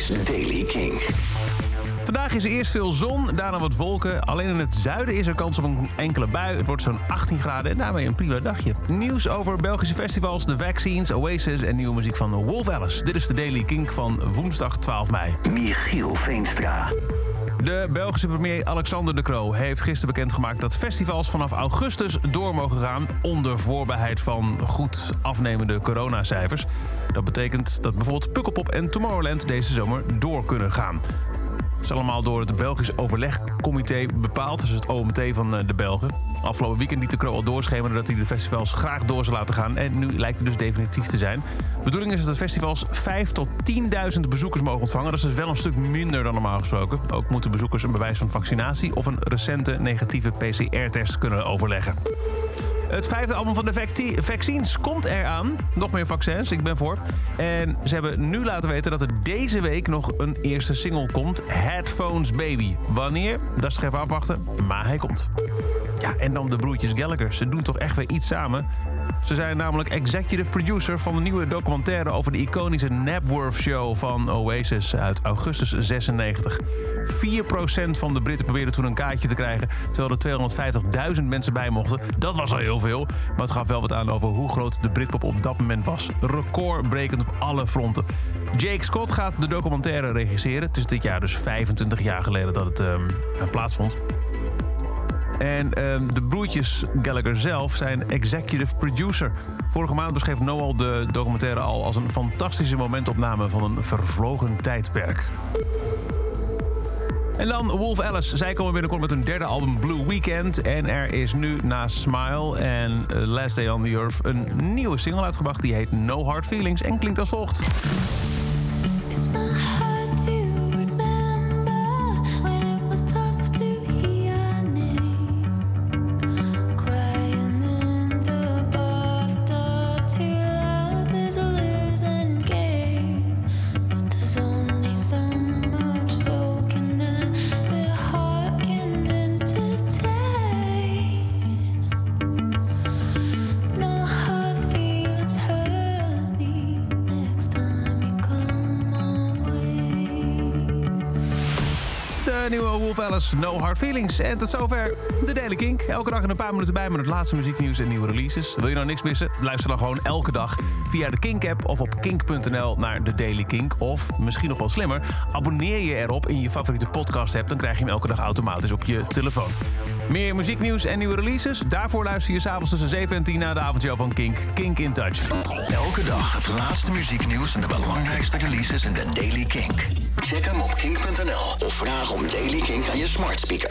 is Daily King. Vandaag is er eerst veel zon, daarna wat wolken. Alleen in het zuiden is er kans op een enkele bui. Het wordt zo'n 18 graden en daarmee een prima dagje. Nieuws over Belgische festivals, de vaccines, Oasis en nieuwe muziek van Wolf Alice. Dit is de Daily Kink van woensdag 12 mei. Michiel Veenstra. De Belgische premier Alexander De Croo heeft gisteren bekendgemaakt dat festivals vanaf augustus door mogen gaan onder voorbehoud van goed afnemende coronacijfers. Dat betekent dat bijvoorbeeld Pukkelpop en Tomorrowland deze zomer door kunnen gaan. Het is allemaal door het Belgisch Overlegcomité bepaald. Dat is het OMT van eh, de Belgen. Afgelopen weekend liet de Kroo al doorschemeren dat hij de festivals graag door zou laten gaan. En nu lijkt het dus definitief te zijn. De bedoeling is dat de festivals 5 tot 10.000 bezoekers mogen ontvangen. Dat is dus wel een stuk minder dan normaal gesproken. Ook moeten bezoekers een bewijs van vaccinatie of een recente negatieve PCR-test kunnen overleggen. Het vijfde album van de Vaccines komt eraan. Nog meer vaccins, ik ben voor. En ze hebben nu laten weten dat er deze week nog een eerste single komt. Headphones Baby. Wanneer? Dat is even afwachten. Maar hij komt. Ja, en dan de broertjes Gallagher. Ze doen toch echt weer iets samen. Ze zijn namelijk executive producer van de nieuwe documentaire over de iconische Napworth Show van Oasis uit augustus 96. 4% van de Britten probeerden toen een kaartje te krijgen, terwijl er 250.000 mensen bij mochten. Dat was al heel veel, maar het gaf wel wat aan over hoe groot de Britpop op dat moment was. Recordbrekend op alle fronten. Jake Scott gaat de documentaire regisseren. Het is dit jaar dus 25 jaar geleden dat het um, plaatsvond. En ehm, de broertjes Gallagher zelf zijn executive producer. Vorige maand beschreef Noel de documentaire al als een fantastische momentopname van een vervlogen tijdperk. En dan Wolf Alice. Zij komen binnenkort met hun derde album Blue Weekend. En er is nu na Smile en eh, Last Day on the Earth een nieuwe single uitgebracht. Die heet No Hard Feelings en klinkt als volgt. De nieuwe Wolf Alice, No Hard Feelings. En tot zover de Daily Kink. Elke dag in een paar minuten bij met het laatste muzieknieuws en nieuwe releases. Wil je nou niks missen? Luister dan gewoon elke dag via de Kink-app of op kink.nl naar de Daily Kink. Of misschien nog wel slimmer, abonneer je erop in je favoriete podcast-app. Dan krijg je hem elke dag automatisch op je telefoon. Meer muzieknieuws en nieuwe releases? Daarvoor luister je s'avonds tussen 7 en 10 naar de avondshow van Kink. Kink in Touch. Elke dag het laatste muzieknieuws en de belangrijkste releases in de Daily Kink. Check hem op kink.nl of vraag om Daily Kink aan je smart speaker.